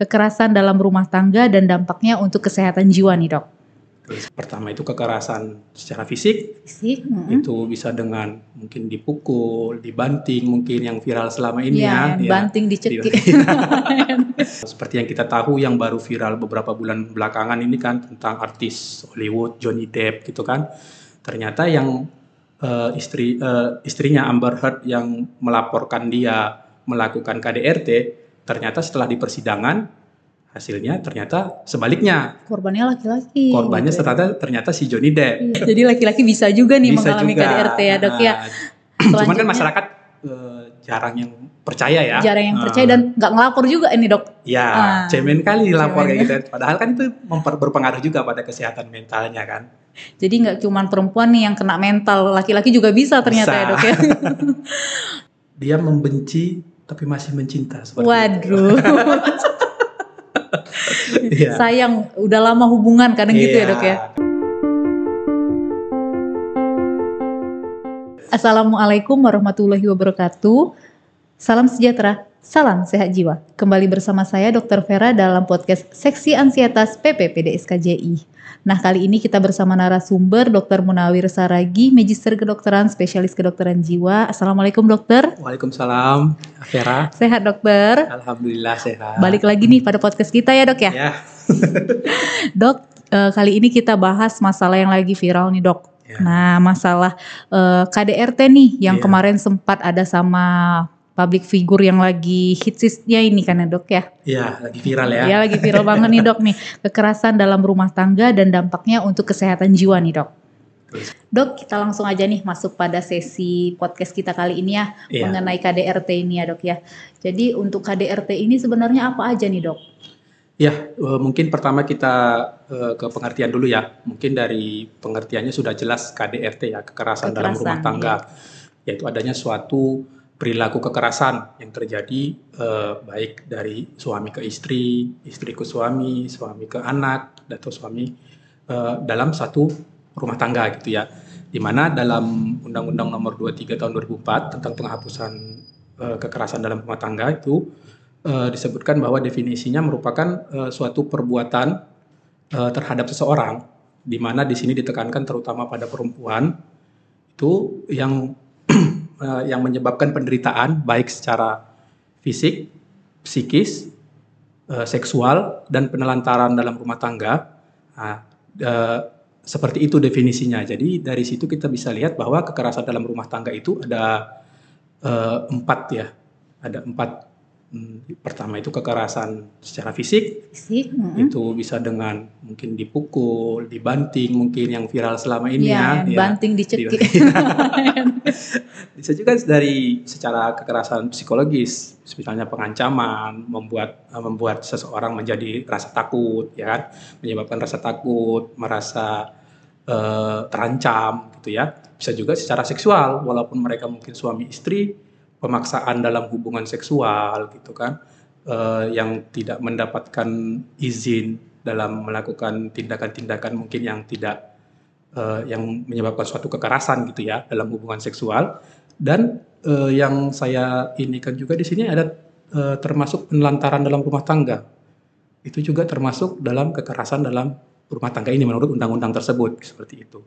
kekerasan dalam rumah tangga dan dampaknya untuk kesehatan jiwa nih dok. Pertama itu kekerasan secara fisik, Fisik, mm-mm. itu bisa dengan mungkin dipukul, dibanting, mungkin yang viral selama ini Iya, ya. ya. banting dicekik. Seperti yang kita tahu yang baru viral beberapa bulan belakangan ini kan tentang artis Hollywood Johnny Depp gitu kan. Ternyata yang eh, istri eh, istrinya Amber Heard yang melaporkan dia melakukan KDRT, ternyata setelah di persidangan hasilnya ternyata sebaliknya. Korbannya laki-laki. Korbannya gitu ya. ternyata ternyata si Johnny Depp. Iya, Jadi laki-laki bisa juga nih Bisa mengalami juga. KDRT ya dok ya. Nah, Cuman kan masyarakat eh, jarang yang percaya ya. Jarang yang Nah, percaya dan nggak ngelapor juga ini dok. Ya, Ah, cemen kali lapor cemen. kayak gitu. Padahal kan itu memper- berpengaruh juga pada kesehatan mentalnya kan. Jadi nggak cuma perempuan nih yang kena mental, laki-laki juga bisa ternyata Bisa. ya dok ya. Dia membenci tapi masih mencinta. Waduh. Iya. Sayang udah lama hubungan kadang gitu ya Iya. dok ya. Assalamualaikum warahmatullahi wabarakatuh. Salam sejahtera, salam sehat jiwa. Kembali bersama saya Dr. Vera dalam podcast Seksi Ansietas PPPD SKJI. Nah kali ini kita bersama narasumber Dr. Munawir Saragi, Magister Kedokteran, Spesialis Kedokteran Jiwa. Assalamualaikum dokter. Waalaikumsalam, Vera. Sehat dokter. Alhamdulillah sehat. Balik lagi nih pada podcast kita ya dok ya. Ya. Dok, eh, kali ini kita bahas masalah yang lagi viral nih dok. Ya. Nah, masalah eh, KDRT nih yang Iya. kemarin sempat ada sama public figure yang lagi hitsisnya ini kan ya dok ya. Iya, lagi viral ya. Ya lagi viral banget nih dok nih. Kekerasan dalam rumah tangga dan dampaknya untuk kesehatan jiwa nih dok. Dok, kita langsung aja nih masuk pada sesi podcast kita kali ini ya Iya. mengenai KDRT ini ya dok ya. Jadi untuk KDRT ini sebenarnya apa aja nih dok? Ya, mungkin pertama kita eh, ke pengertian dulu ya. Mungkin dari pengertiannya sudah jelas KDRT ya, kekerasan, dalam Kekerasan, rumah tangga. Yaitu adanya suatu perilaku kekerasan yang terjadi eh, baik dari suami ke istri, istri ke suami, suami ke anak, atau suami eh, dalam satu rumah tangga gitu ya. Di mana dalam Undang-Undang Nomor 23 Tahun 2004 tentang penghapusan eh, kekerasan dalam rumah tangga itu eh, disebutkan bahwa definisinya merupakan eh, suatu perbuatan eh, terhadap seseorang, di mana di sini ditekankan terutama pada perempuan itu yang eh, yang menyebabkan penderitaan baik secara fisik, psikis, eh, seksual dan penelantaran dalam rumah tangga. Nah, eh, seperti itu definisinya. Jadi dari situ kita bisa lihat bahwa kekerasan dalam rumah tangga itu ada eh, empat ya, ada empat. Hmm, Pertama itu kekerasan secara fisik, Fisik, mm-mm. itu bisa dengan mungkin dipukul, dibanting, mungkin yang viral selama ini Iya, ya. ya. banting dicekik. Bisa juga dari secara kekerasan psikologis, misalnya pengancaman, membuat membuat seseorang menjadi rasa takut, ya kan, menyebabkan rasa takut, merasa eh, terancam, gitu ya. Bisa juga secara seksual, walaupun mereka mungkin suami istri, pemaksaan dalam hubungan seksual, gitu kan, eh, yang tidak mendapatkan izin dalam melakukan tindakan-tindakan mungkin yang tidak eh, yang menyebabkan suatu kekerasan gitu ya dalam hubungan seksual. Dan eh, yang saya inikan juga di sini ada eh, termasuk penelantaran dalam rumah tangga. Itu juga termasuk dalam kekerasan dalam rumah tangga ini menurut undang-undang tersebut seperti itu.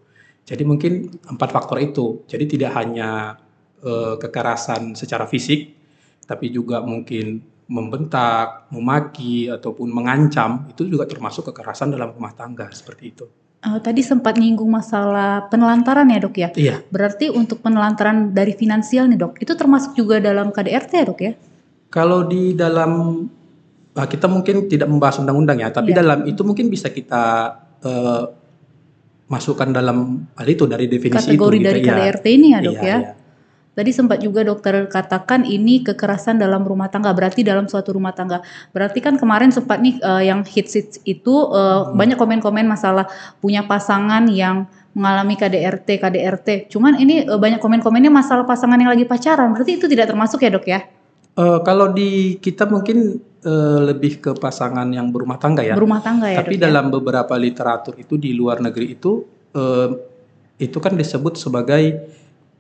Jadi mungkin empat faktor itu. Jadi tidak hanya eh, kekerasan secara fisik tapi juga mungkin membentak, memaki ataupun mengancam itu juga termasuk kekerasan dalam rumah tangga seperti itu. Eh, tadi sempat nyinggung masalah penelantaran ya dok ya. Iya, Berarti untuk penelantaran dari finansial nih dok, itu termasuk juga dalam KDRT ya dok ya? Kalau di dalam ah, kita mungkin tidak membahas undang-undang ya, tapi Iya. dalam itu mungkin bisa kita eh, masukkan dalam hal itu dari definisi Kategori itu. dari gitu. Iya. KDRT ini ya dok Iya, ya. iya. Tadi sempat juga dokter katakan ini kekerasan dalam rumah tangga, berarti dalam suatu rumah tangga. Berarti kan kemarin sempat nih eh, yang hits hits itu eh, Hmm. banyak komen-komen masalah punya pasangan yang mengalami KDRT, KDRT. Cuman ini eh, banyak komen-komennya masalah pasangan yang lagi pacaran. Berarti itu tidak termasuk ya dok ya? Eh, kalau di kita mungkin eh, lebih ke pasangan yang berumah tangga ya. Berumah tangga ya Tapi dok ya? dalam beberapa literatur itu di luar negeri itu eh, itu kan disebut sebagai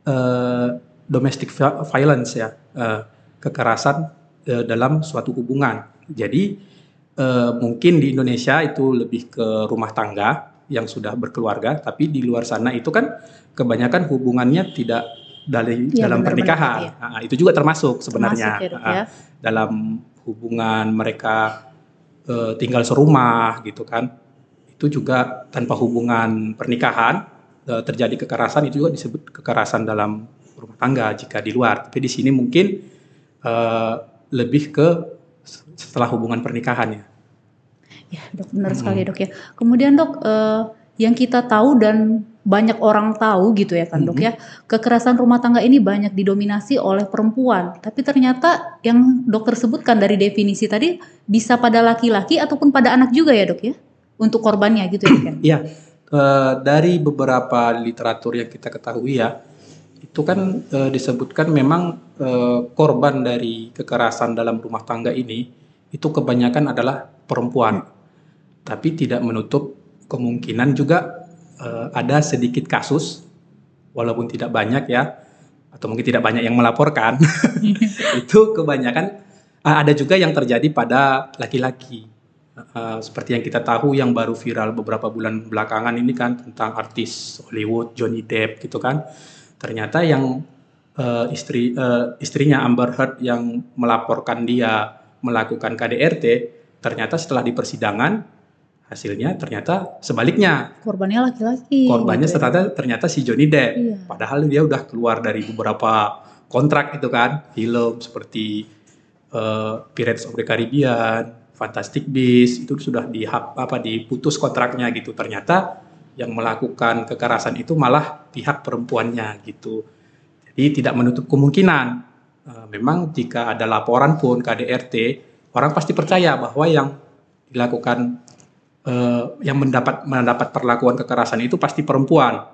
eh, domestic vi- violence ya, eh, kekerasan eh, dalam suatu hubungan. Jadi eh, mungkin di Indonesia itu lebih ke rumah tangga yang sudah berkeluarga, tapi di luar sana itu kan kebanyakan hubungannya tidak dari Iya, dalam benar-benar, pernikahan. iya. Nah, itu juga termasuk sebenarnya Termasuk ya, Ah, ya. dalam hubungan mereka eh, tinggal serumah gitu kan. Itu juga tanpa hubungan pernikahan terjadi kekerasan itu juga disebut kekerasan dalam rumah tangga jika di luar. Tapi di sini mungkin eh, lebih ke setelah hubungan pernikahan ya. Ya, dok, benar Hmm. sekali dok ya. Kemudian dok, eh, yang kita tahu dan banyak orang tahu gitu ya kan dok ya, kekerasan rumah tangga ini banyak didominasi oleh perempuan. Tapi ternyata yang dokter sebutkan dari definisi tadi bisa pada laki-laki ataupun pada anak juga ya dok ya, untuk korbannya gitu ya dok ya. Iya, eh, dari beberapa literatur yang kita ketahui ya, itu kan eh, disebutkan memang eh, korban dari kekerasan dalam rumah tangga ini itu kebanyakan adalah perempuan, tapi tidak menutup kemungkinan juga eh, ada sedikit kasus, walaupun tidak banyak ya, atau mungkin tidak banyak yang melaporkan, itu kebanyakan ada juga yang terjadi pada laki-laki. Uh, seperti yang kita tahu yang baru viral beberapa bulan belakangan ini kan tentang artis Hollywood Johnny Depp gitu kan ternyata yang uh, istri uh, istrinya Amber Heard yang melaporkan dia melakukan KDRT ternyata setelah di persidangan hasilnya ternyata sebaliknya Korbannya laki-laki. korbannya gitu ya. ternyata ternyata si Johnny Depp Iya. padahal dia udah keluar dari beberapa kontrak itu kan film seperti uh, Pirates of the Caribbean, Fantastic Beasts itu sudah di apa diputus kontraknya gitu. Ternyata yang melakukan kekerasan itu malah pihak perempuannya gitu. Jadi tidak menutup kemungkinan uh, memang jika ada laporan pun KDRT orang pasti percaya bahwa yang dilakukan uh, yang mendapat mendapat perlakuan kekerasan itu pasti perempuan.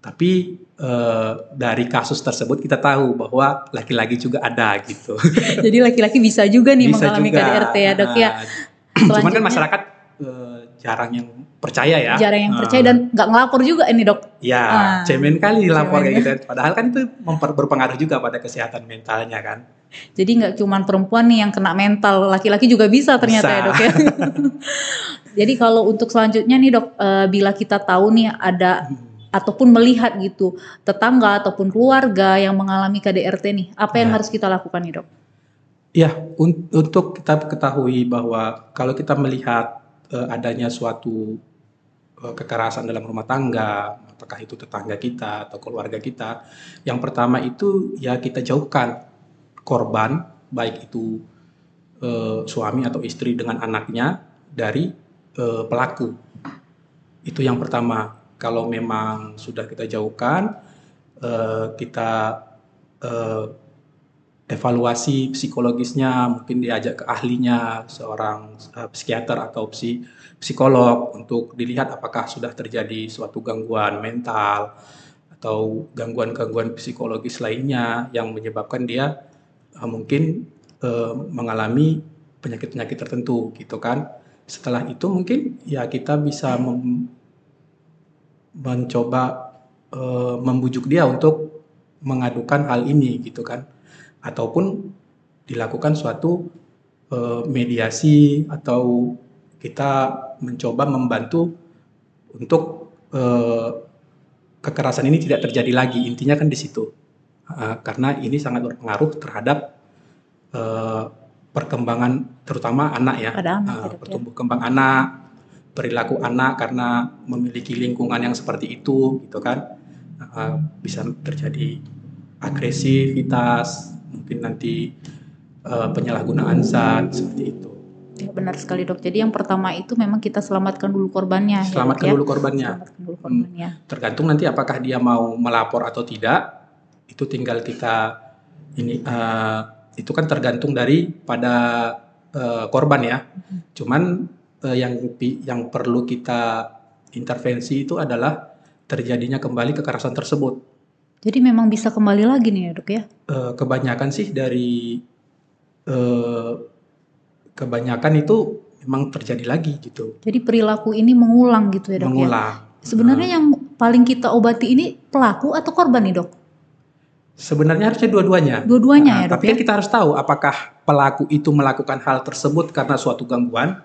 Tapi eh, dari kasus tersebut kita tahu bahwa laki-laki juga ada gitu. Jadi laki-laki bisa juga nih Bisa mengalami juga. KDRT ya dok ya. Nah, Cuman kan masyarakat eh, jarang yang percaya ya. Jarang yang percaya dan nggak ngelapor juga ini dok. Ya, Ah, cemen kali cemen. kayak gitu. Padahal kan itu memper- berpengaruh juga pada kesehatan mentalnya kan. Jadi nggak cuma perempuan nih yang kena mental, laki-laki juga bisa ternyata Bisa. ya dok ya. Jadi kalau untuk selanjutnya nih dok, eh, bila kita tahu nih ada ataupun melihat gitu tetangga ataupun keluarga yang mengalami KDRT nih, apa yang Ya. harus kita lakukan nih dok? Ya, un- untuk kita ketahui bahwa kalau kita melihat adanya suatu eh, kekerasan dalam rumah tangga, apakah itu tetangga kita atau keluarga kita, yang pertama itu ya kita jauhkan korban, baik itu eh, suami atau istri dengan anaknya dari eh, pelaku. Itu yang pertama. Kalau memang sudah kita jauhkan, eh, kita eh, evaluasi psikologisnya, mungkin diajak ke ahlinya, seorang uh, psikiater atau psi- psikolog untuk dilihat apakah sudah terjadi suatu gangguan mental atau gangguan-gangguan psikologis lainnya yang menyebabkan dia uh, mungkin uh, mengalami penyakit-penyakit tertentu gitu kan. Setelah itu mungkin ya kita bisa mencoba uh, membujuk dia untuk mengadukan hal ini gitu kan ataupun dilakukan suatu eh, mediasi atau kita mencoba membantu untuk eh, kekerasan ini tidak terjadi lagi. Intinya kan di situ. Eh, karena ini sangat berpengaruh terhadap eh, perkembangan terutama anak ya. Anak, Eh, ya, pertumbuh kembang anak perilaku anak karena memiliki lingkungan yang seperti itu gitu kan. Eh, bisa terjadi agresivitas, mungkin nanti eh, penyalahgunaan zat seperti itu. Ya, benar sekali dok. Jadi yang pertama itu memang kita selamatkan dulu korbannya. ya, Selamatkan ya. dulu korbannya. Selamatkan dulu korbannya. Tergantung nanti apakah dia mau melapor atau tidak, itu tinggal kita ini eh, itu kan tergantung dari pada eh, korban ya. Cuman eh, yang yang perlu kita intervensi itu adalah terjadinya kembali kekerasan tersebut. Jadi memang bisa kembali lagi nih ya dok ya. Eh, kebanyakan sih dari eh, kebanyakan itu memang terjadi lagi gitu Jadi perilaku ini mengulang gitu ya dok ya. mengulang Sebenarnya yang paling kita obati ini pelaku atau korban nih dok? Sebenarnya harusnya dua-duanya. Dua-duanya Nah, ya dok tapi ya? kan kita harus tahu apakah pelaku itu melakukan hal tersebut karena suatu gangguan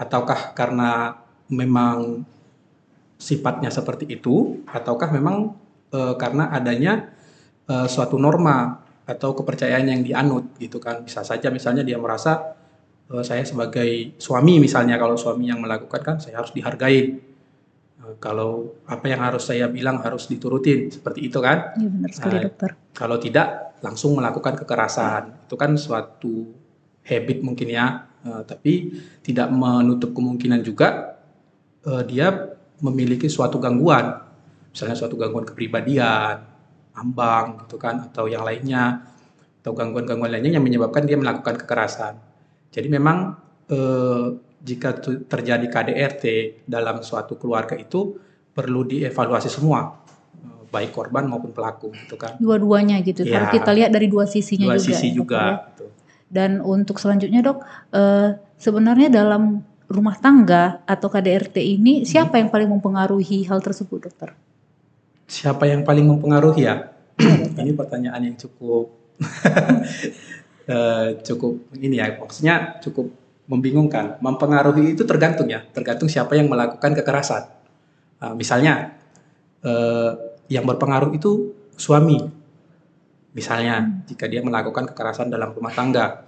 ataukah karena memang sifatnya seperti itu ataukah memang eh, karena adanya eh, suatu norma atau kepercayaan yang dianut gitu kan. Bisa saja misalnya dia merasa eh, saya sebagai suami misalnya kalau suami yang melakukan kan saya harus dihargai. Eh, kalau apa yang harus saya bilang harus diturutin seperti itu kan. Iya benar sekali Nah, dokter. Kalau tidak langsung melakukan kekerasan. Itu kan suatu habit mungkin ya, Eh, tapi tidak menutup kemungkinan juga eh, dia memiliki suatu gangguan. Misalnya suatu gangguan kepribadian, ambang gitu kan atau yang lainnya atau gangguan-gangguan lainnya yang menyebabkan dia melakukan kekerasan. Jadi memang eh, jika terjadi KDRT dalam suatu keluarga itu perlu dievaluasi semua eh, baik korban maupun pelaku gitu kan. Dua-duanya gitu. Ya. Harus kita lihat dari dua sisinya dua juga. sisi ya, dokter, juga. ya. gitu. Dan untuk selanjutnya dok, eh, sebenarnya dalam rumah tangga atau KDRT ini Hmm. siapa yang paling mempengaruhi hal tersebut dokter? Siapa yang paling mempengaruhi ya? ini pertanyaan yang cukup eh, cukup ini ya, maksudnya cukup membingungkan. Mempengaruhi itu tergantung ya, tergantung siapa yang melakukan kekerasan. Nah, misalnya eh, yang berpengaruh itu suami. Misalnya jika dia melakukan kekerasan dalam rumah tangga,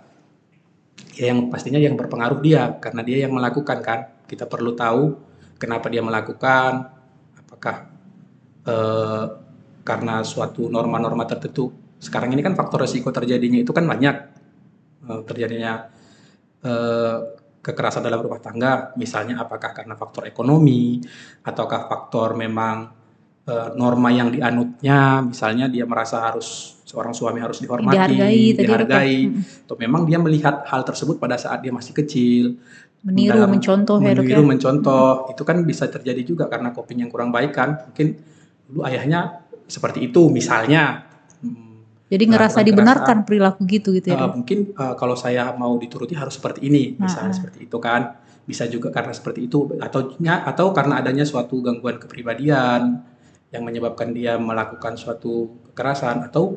ya yang pastinya yang berpengaruh dia karena dia yang melakukan kan. Kita perlu tahu kenapa dia melakukan, apakah eh, karena suatu norma-norma tertentu. Sekarang ini kan faktor resiko terjadinya itu kan banyak Eh, terjadinya eh, kekerasan dalam rumah tangga, misalnya apakah karena faktor ekonomi ataukah faktor memang eh, norma yang dianutnya, misalnya dia merasa harus seorang suami harus dihormati, Dihargai dihargai, Mm. atau memang dia melihat hal tersebut pada saat dia masih kecil, Meniru, dalam mencontoh ya dok ya? meniru, mencontoh, itu kan bisa terjadi juga karena coping yang kurang baik kan. Mungkin dulu ayahnya seperti itu misalnya. Hmm, Jadi ngerasa melakukan dibenarkan perilaku gitu gitu ya dok? mungkin eh, kalau saya mau dituruti harus seperti ini, Ah, misalnya ah. seperti itu kan. Bisa juga karena seperti itu atau atau karena adanya suatu gangguan kepribadian yang menyebabkan dia melakukan suatu kekerasan atau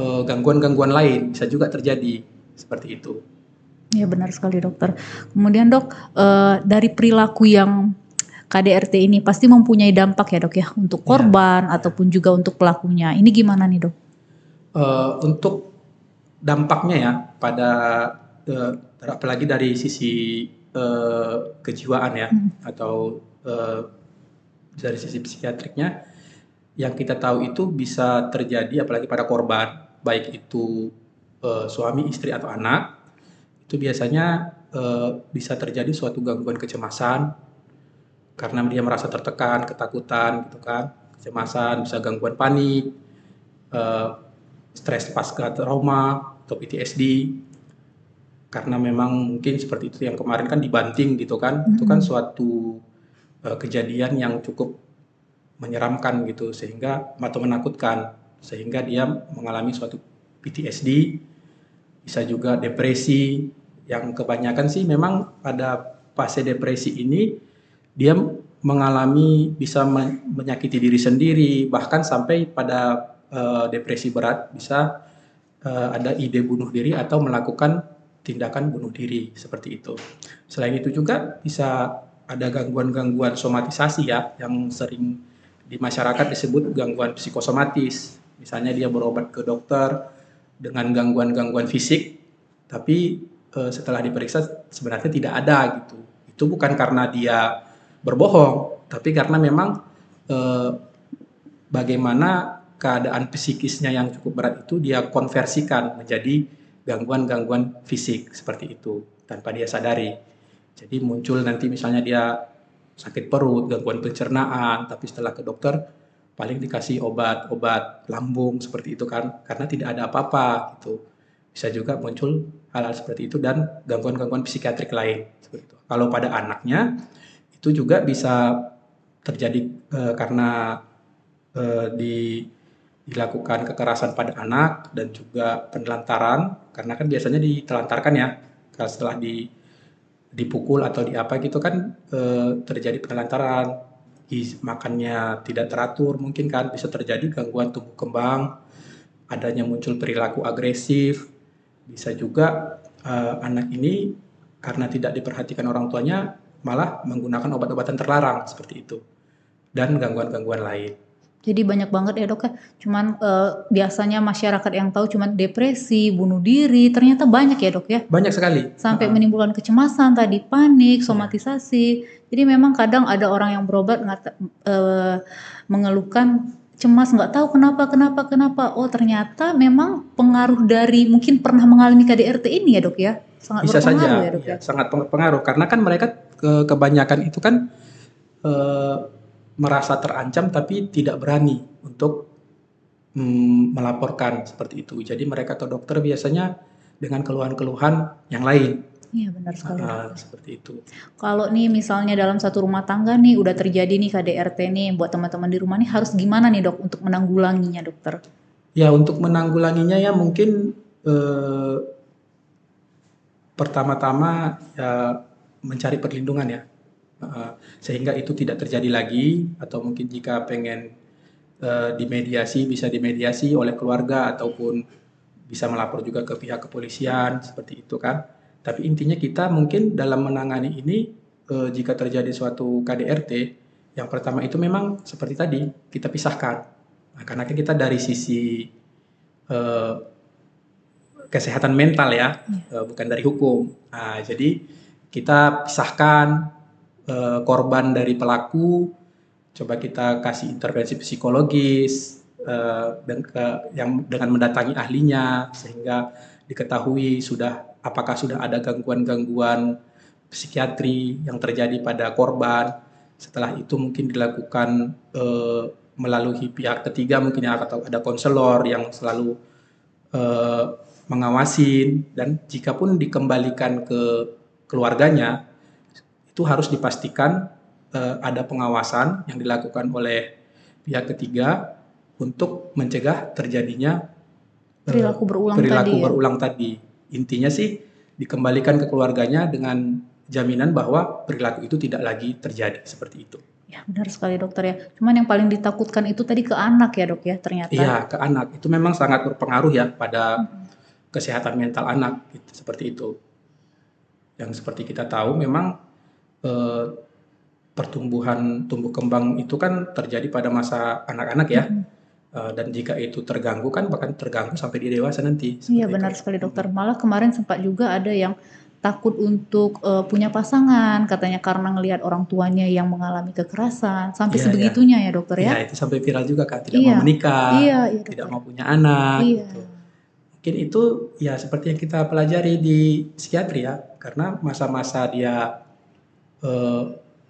eh, gangguan-gangguan lain bisa juga terjadi seperti itu. Ya benar sekali dokter. Kemudian dok, eh, dari perilaku yang KDRT ini pasti mempunyai dampak ya dok ya untuk Ya. korban ataupun juga untuk pelakunya. Ini gimana nih dok? Eh, untuk dampaknya ya pada eh, apalagi dari sisi eh, kejiwaan ya Hmm. atau eh, dari sisi psikiatriknya yang kita tahu itu bisa terjadi apalagi pada korban baik itu eh, suami istri atau anak itu biasanya eh, bisa terjadi suatu gangguan kecemasan karena dia merasa tertekan ketakutan gitu kan. Kecemasan bisa gangguan panik eh, stres pasca trauma atau PTSD karena memang mungkin seperti itu yang kemarin kan dibanting gitu kan. Itu kan Mhm. suatu eh, kejadian yang cukup menyeramkan gitu sehingga atau menakutkan. Sehingga dia mengalami suatu PTSD bisa juga depresi. Yang kebanyakan sih memang pada fase depresi ini dia mengalami bisa men- menyakiti diri sendiri bahkan sampai pada eh, depresi berat bisa eh, ada ide bunuh diri atau melakukan tindakan bunuh diri seperti itu. Selain itu juga bisa ada gangguan-gangguan somatisasi ya yang sering di masyarakat disebut gangguan psikosomatis. Misalnya dia berobat ke dokter dengan gangguan-gangguan fisik tapi eh, setelah diperiksa sebenarnya tidak ada gitu. Itu bukan karena dia berbohong, tapi karena memang eh, bagaimana keadaan psikisnya yang cukup berat itu dia konversikan menjadi gangguan-gangguan fisik seperti itu tanpa dia sadari. Jadi muncul nanti misalnya dia sakit perut, gangguan pencernaan, tapi setelah ke dokter paling dikasih obat-obat lambung seperti itu kan karena tidak ada apa-apa gitu. Bisa juga muncul hal-hal seperti itu dan gangguan-gangguan psikiatrik lain seperti itu. Kalau pada anaknya itu juga bisa terjadi eh, karena eh, di dilakukan kekerasan pada anak dan juga penelantaran. Karena kan biasanya ditelantarkan ya kalau setelah di dipukul atau di apa gitu kan eh, terjadi penelantaran. Makannya tidak teratur mungkin kan bisa terjadi gangguan tumbuh kembang adanya muncul perilaku agresif, bisa juga uh, anak ini karena tidak diperhatikan orang tuanya malah menggunakan obat-obatan terlarang seperti itu dan gangguan-gangguan lain. Jadi banyak banget ya dok ya. Cuman uh, biasanya masyarakat yang tahu cuman depresi, bunuh diri, ternyata banyak ya dok ya. Banyak sekali. Sampai uh menimbulkan kecemasan tadi, panik, iya. somatisasi. Jadi memang kadang ada orang yang berobat uh, mengeluhkan cemas nggak tahu kenapa kenapa kenapa. Oh ternyata memang pengaruh dari mungkin pernah mengalami KDRT ini ya dok ya. Sangat Bisa saja, ya dok ya. ya. Sangat pengaruh karena kan mereka ke kebanyakan itu kan. Uh, merasa terancam tapi tidak berani untuk mm, melaporkan seperti itu. Jadi mereka ke dokter biasanya dengan keluhan-keluhan yang lain. Iya benar sekali. Uh, seperti itu. Kalau nih misalnya dalam satu rumah tangga nih udah terjadi nih KDRT nih buat teman-teman di rumah nih harus gimana nih dok untuk menanggulanginya dokter? Ya untuk menanggulanginya ya mungkin eh, pertama-tama ya mencari perlindungan ya. Sehingga itu tidak terjadi lagi atau mungkin jika pengen uh, dimediasi bisa dimediasi oleh keluarga ataupun bisa melapor juga ke pihak kepolisian seperti itu kan. Tapi intinya kita mungkin dalam menangani ini uh, jika terjadi suatu KDRT yang pertama itu memang seperti tadi kita pisahkan. Nah, karena kan kita dari sisi uh, kesehatan mental ya, ya. bukan dari hukum. Nah, jadi kita pisahkan uh, korban dari pelaku coba kita kasih intervensi psikologis uh, dan ke, yang dengan mendatangi ahlinya sehingga diketahui sudah apakah sudah ada gangguan-gangguan psikiatri yang terjadi pada korban. Setelah itu mungkin dilakukan uh, melalui pihak ketiga mungkin atau ada konselor yang selalu uh, mengawasin dan jika pun dikembalikan ke keluarganya itu harus dipastikan uh, ada pengawasan yang dilakukan oleh pihak ketiga untuk mencegah terjadinya uh, perilaku berulang perilaku tadi. Ya? berulang tadi. Intinya sih dikembalikan ke keluarganya dengan jaminan bahwa perilaku itu tidak lagi terjadi seperti itu. Ya benar sekali dokter ya. Cuman yang paling ditakutkan itu tadi ke anak ya dok ya ternyata. Iya ke anak itu memang sangat berpengaruh ya pada hmm. kesehatan mental anak gitu, seperti itu. Yang seperti kita tahu memang eh, pertumbuhan tumbuh kembang itu kan terjadi pada masa anak-anak ya. Mm -hmm. Uh, dan jika itu terganggu kan bahkan terganggu sampai di dewasa nanti. Iya benar itu. sekali dokter. Malah kemarin sempat juga ada yang takut untuk uh, punya pasangan katanya karena ngelihat orang tuanya yang mengalami kekerasan sampai iya, sebegitunya iya. ya dokter ya. Iya itu sampai viral juga kan tidak iya. mau menikah, iya, iya, tidak mau punya anak. Iya. Gitu. Mungkin itu ya seperti yang kita pelajari di psikiatri ya. Karena masa-masa dia uh,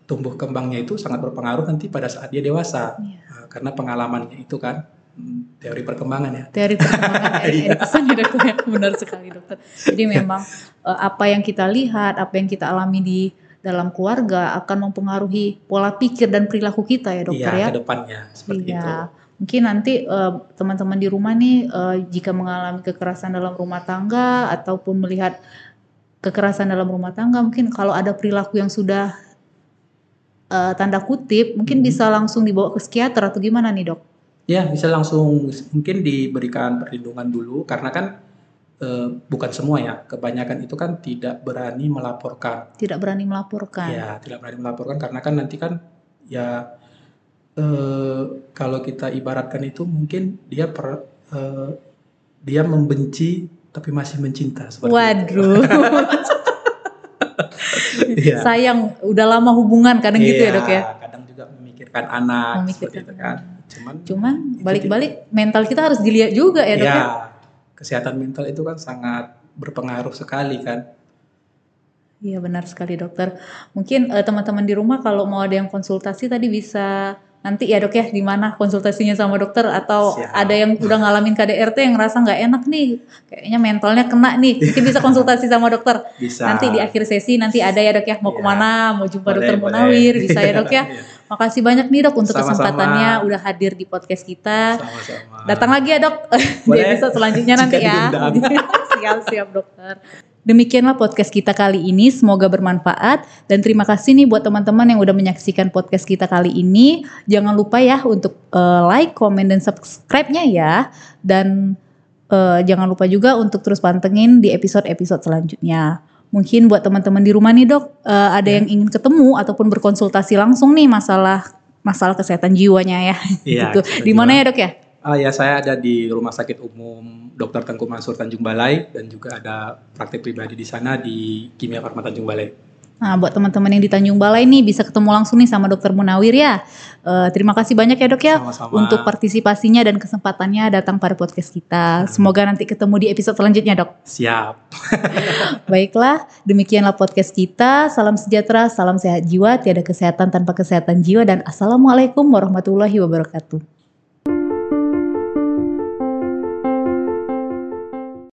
tumbuh kembangnya itu sangat berpengaruh nanti pada saat dia dewasa. Yeah. Iya. uh, karena pengalamannya itu kan hmm, teori perkembangan ya. Teori perkembangan ya, dokter ya. Benar sekali dokter. Jadi memang uh, apa yang kita lihat apa yang kita alami di dalam keluarga akan mempengaruhi pola pikir dan perilaku kita ya dokter iya, ya. ke depannya seperti iya. itu mungkin nanti uh, teman-teman di rumah nih uh, jika mengalami kekerasan dalam rumah tangga ataupun melihat kekerasan dalam rumah tangga mungkin kalau ada perilaku yang sudah uh, tanda kutip mungkin hmm. bisa langsung dibawa ke psikiater atau gimana nih dok? Ya bisa langsung mungkin diberikan perlindungan dulu karena kan uh, bukan semua ya kebanyakan itu kan tidak berani melaporkan. Tidak berani melaporkan. Ya tidak berani melaporkan karena kan nanti kan ya uh, kalau kita ibaratkan itu mungkin dia per, uh, dia membenci tapi masih mencinta seperti Waduh. Iya. Sayang udah lama hubungan kadang iya, gitu ya, Dok ya. kadang juga memikirkan anak memikirkan itu kan. Cuman cuman balik-balik mental kita harus dilihat juga ya, Dok ya. ya. Kesehatan mental itu kan sangat berpengaruh sekali kan. Iya benar sekali dokter. Mungkin uh, teman-teman di rumah kalau mau ada yang konsultasi tadi bisa nanti ya dok ya di mana konsultasinya sama dokter? Atau Siap. ada yang udah ngalamin KDRT yang ngerasa nggak enak nih? Kayaknya mentalnya kena nih. Mungkin bisa konsultasi sama dokter. Bisa. nanti di akhir sesi nanti ada ya dok ya mau ya. ke mana? Mau jumpa boleh, dokter Munawir bisa ya dok ya? Iya. makasih banyak nih dok untuk Sama-sama. kesempatannya udah hadir di podcast kita. Sama-sama. datang lagi ya dok. Di episode selanjutnya nanti ya. siap siap dokter Demikianlah podcast kita kali ini, semoga bermanfaat dan terima kasih nih buat teman-teman yang udah menyaksikan podcast kita kali ini. Jangan lupa ya untuk uh, like, komen dan subscribe-nya ya dan Eh, jangan lupa juga untuk terus pantengin di episode-episode selanjutnya. Mungkin buat teman-teman di rumah nih dok, eh, ada yang ingin ketemu ataupun berkonsultasi langsung nih masalah masalah kesehatan jiwanya ya. Iya, gitu. Di mana ya dok ya? Ah ya, saya ada di Rumah Sakit Umum Dr. Tengku Mansur Tanjung Balai dan juga ada praktik pribadi di sana di Kimia Farma Tanjung Balai. Nah, buat teman-teman yang di Tanjung Balai nih bisa ketemu langsung nih sama Dokter Munawir ya. Eh, terima kasih banyak ya dok ya Sama-sama. untuk partisipasinya dan kesempatannya datang pada podcast kita. Semoga nanti ketemu di episode selanjutnya dok. Siap. Baiklah, demikianlah podcast kita. Salam sejahtera, salam sehat jiwa, tiada kesehatan tanpa kesehatan jiwa dan assalamualaikum warahmatullahi wabarakatuh.